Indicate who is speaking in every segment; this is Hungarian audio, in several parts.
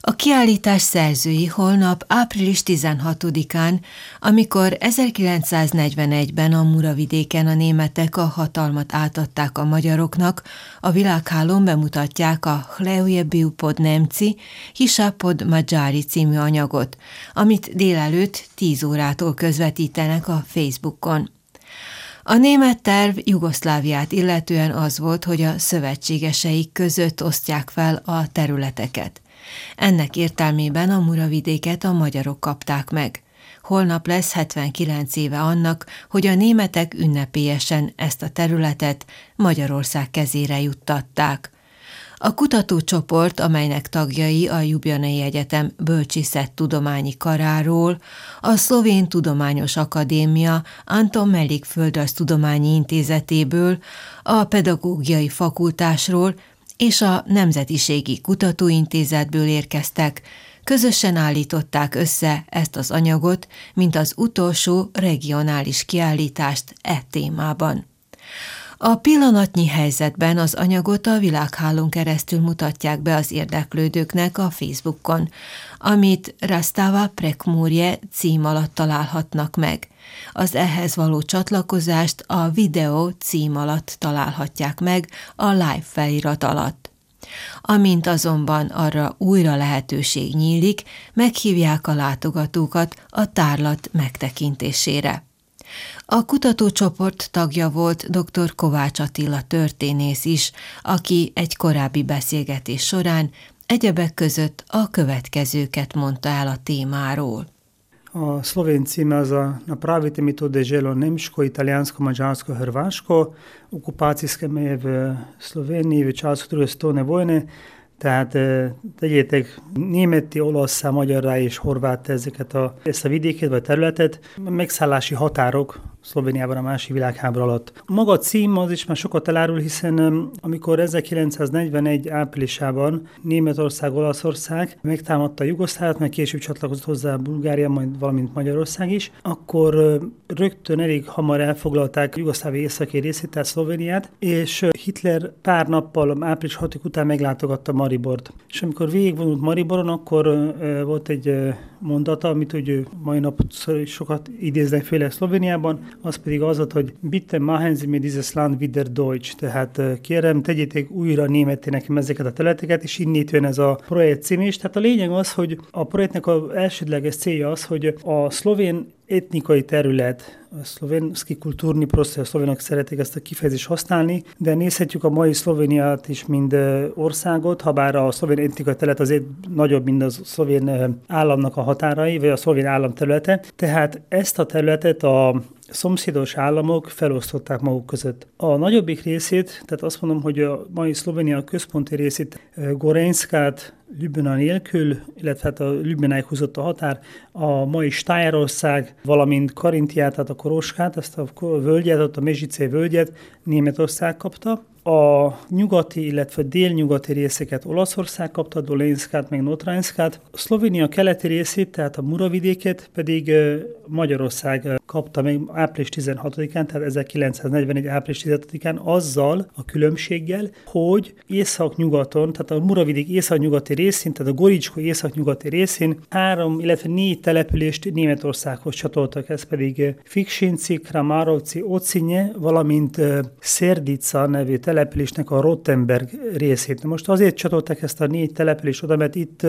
Speaker 1: A kiállítás szerzői holnap április 16-án, amikor 1941-ben a Muravidéken a németek a hatalmat átadták a magyaroknak, a világhálón bemutatják a Hleujebiupod Nemci, Hisapod Magyári című anyagot, amit délelőtt 10 órától közvetítenek a Facebookon. A német terv Jugoszláviát illetően az volt, hogy a szövetségeseik között osztják fel a területeket. Ennek értelmében a muravidéket a magyarok kapták meg. Holnap lesz 79 éve annak, hogy a németek ünnepélyesen ezt a területet Magyarország kezére juttatták. A kutatócsoport, amelynek tagjai a Jubjanai Egyetem Bölcsiszett Tudományi Karáról, a Szlovén Tudományos Akadémia Anton Melik Földrajz Tudományi Intézetéből, a Pedagógiai Fakultásról és a Nemzetiségi Kutatóintézetből érkeztek, közösen állították össze ezt az anyagot, mint az utolsó regionális kiállítást e témában. A pillanatnyi helyzetben az anyagot a világhálón keresztül mutatják be az érdeklődőknek a Facebookon, amit Rastava Prekmurje cím alatt találhatnak meg. Az ehhez való csatlakozást a videó cím alatt találhatják meg a live felirat alatt. Amint azonban arra újra lehetőség nyílik, meghívják a látogatókat a tárlat megtekintésére. A kutatócsoport tagja volt dr. Kovács Attila történész is, aki egy korábbi beszélgetés során egyebek között a következőket mondta el a témáról.
Speaker 2: A szlovén címe az a Napravite mi to deželo nemško, italijansko, mađarsko, hrvaško, okupacijske meje v Sloveniji v času druge vojne, tehát tegyétek németi, olasz, magyarrá és horvát ezeket a, ezt a vidéket vagy területet, megszállási határok Szlovéniában a másik világháború alatt. Maga a cím az is már sokat elárul, hiszen amikor 1941 áprilisában Németország, Olaszország megtámadta Jugoszláviát, meg később csatlakozott hozzá Bulgária, majd valamint Magyarország is, akkor rögtön elég hamar elfoglalták Jugoszlávia északi részét, tehát Szlovéniát, és Hitler pár nappal április 6 után meglátogatta Maribort. És amikor végigvonult Mariboron, akkor volt egy mondata, amit ugye mai nap sokat idéznek főleg Szlovéniában, az pedig az volt, hogy bitte machen Sie mir dieses Land wieder Deutsch, tehát kérem, tegyétek újra németé nekem ezeket a területeket, és innét jön ez a projekt cím is. Tehát a lényeg az, hogy a projektnek az elsődleges célja az, hogy a szlovén etnikai terület, a szlovénszki kultúrni prostor, a szlovénok szeretik ezt a kifejezést használni, de nézhetjük a mai Szlovéniát is, mind országot, ha bár a szlovén etnikai terület azért nagyobb, mint a szlovén államnak a határai, vagy a szlovén állam területe. Tehát ezt a területet a szomszédos államok felosztották maguk között. A nagyobbik részét, tehát azt mondom, hogy a mai Szlovénia központi részét, Gorenszkát, Lübena nélkül, illetve hát a Lübenáig húzott a határ, a mai Stájerország, valamint Karintiát, tehát a Koroskát, ezt a völgyet, a Mezsice völgyet Németország kapta, a nyugati, illetve délnyugati részeket Olaszország kapta, Dolénszkát, meg Notránszkát. Szlovénia keleti részét, tehát a Muravidéket pedig Magyarország kapta meg április 16-án, tehát 1941. április 16-án azzal a különbséggel, hogy észak-nyugaton, tehát a Muravidék észak-nyugati részén, tehát a Goricsko észak-nyugati részén három, illetve négy települést Németországhoz csatoltak, ez pedig Fiksinci, Kramarovci, Ocinye, valamint Szerdica nevű településnek a Rottenberg részét. Most azért csatolták ezt a négy települést oda, mert itt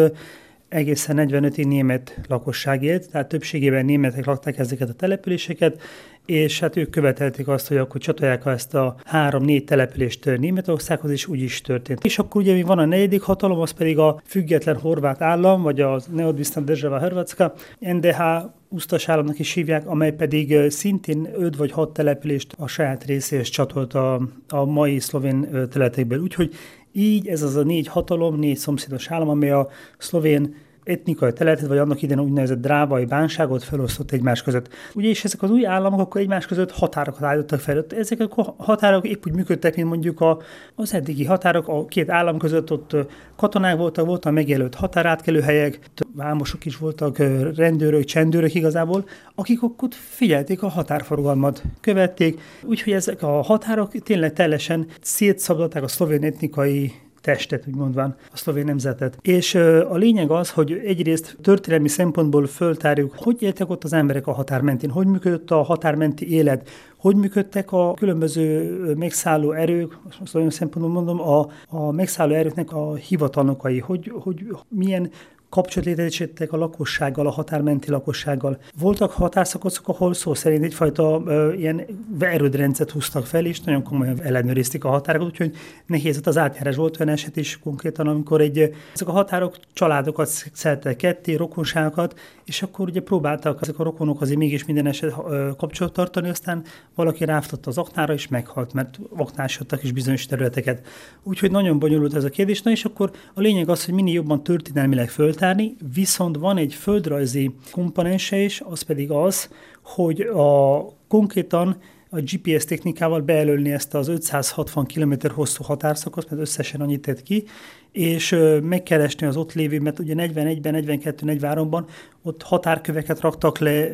Speaker 2: egészen 45 német lakosság élt, tehát többségében németek lakták ezeket a településeket, és hát ők követelték azt, hogy akkor csatolják ezt a három-négy települést Németországhoz, és úgy is történt. És akkor ugye van a negyedik hatalom, az pedig a független horvát állam, vagy a Neodvisna Dezsava Hrvatska, NDH usztas államnak is hívják, amely pedig szintén 5 vagy 6 települést a saját részéhez csatolt a, a mai szlovén területekből. Úgyhogy így ez az a négy hatalom, négy szomszédos állam, amely a szlovén etnikai területet, vagy annak idején úgynevezett drávai bánságot felosztott egymás között. Ugye, és ezek az új államok akkor egymás között határokat állítottak fel. Ezek a határok épp úgy működtek, mint mondjuk a, az eddigi határok, a két állam között ott katonák voltak, voltak megjelölt határátkelő helyek, vámosok is voltak, rendőrök, csendőrök igazából, akik ott figyelték a határforgalmat, követték, úgyhogy ezek a határok tényleg teljesen szétszabadták a szlovén etnikai testet, úgy mondván, a szlovén nemzetet. És a lényeg az, hogy egyrészt történelmi szempontból föltárjuk, hogy éltek ott az emberek a határ mentén, hogy működött a határmenti élet, hogy működtek a különböző megszálló erők, azt olyan szempontból mondom, a, a megszálló erőknek a hivatalnokai, hogy, hogy milyen kapcsolatlétesítettek a lakossággal, a határmenti lakossággal. Voltak határszakaszok, ahol szó szerint egyfajta ö, ilyen erődrendszert húztak fel, és nagyon komolyan ellenőrizték a határokat, úgyhogy nehéz az átjárás. Volt olyan eset is konkrétan, amikor egy, ezek a határok családokat szeltek ketté, rokonságokat, és akkor ugye próbáltak ezek a rokonok azért mégis minden eset kapcsolat tartani, aztán valaki ráftotta az aknára, és meghalt, mert aknásodtak is bizonyos területeket. Úgyhogy nagyon bonyolult ez a kérdés, na és akkor a lényeg az, hogy minél jobban történelmileg föl föltárni, viszont van egy földrajzi komponense is, az pedig az, hogy a konkrétan a GPS technikával bejelölni ezt az 560 km hosszú határszakot, mert összesen annyit tett ki, és megkeresni az ott lévő, mert ugye 41-ben, 42, 43-ban ott határköveket raktak le,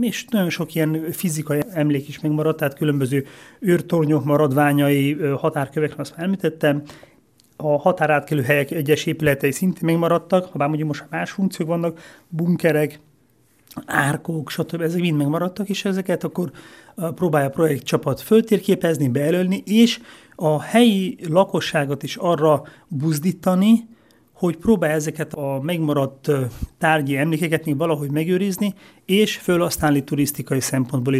Speaker 2: és nagyon sok ilyen fizikai emlék is megmaradt, tehát különböző őrtornyok maradványai, határkövek, azt már említettem, a határátkelő helyek egyes épületei szintén megmaradtak, bár mondjuk most más funkciók vannak, bunkerek, árkok, stb. ezek mind megmaradtak, és ezeket akkor próbálja a projektcsapat föltérképezni, bejelölni, és a helyi lakosságot is arra buzdítani, hogy próbálja ezeket a megmaradt tárgyi emlékeket még valahogy megőrizni, és fölasználni turisztikai szempontból is.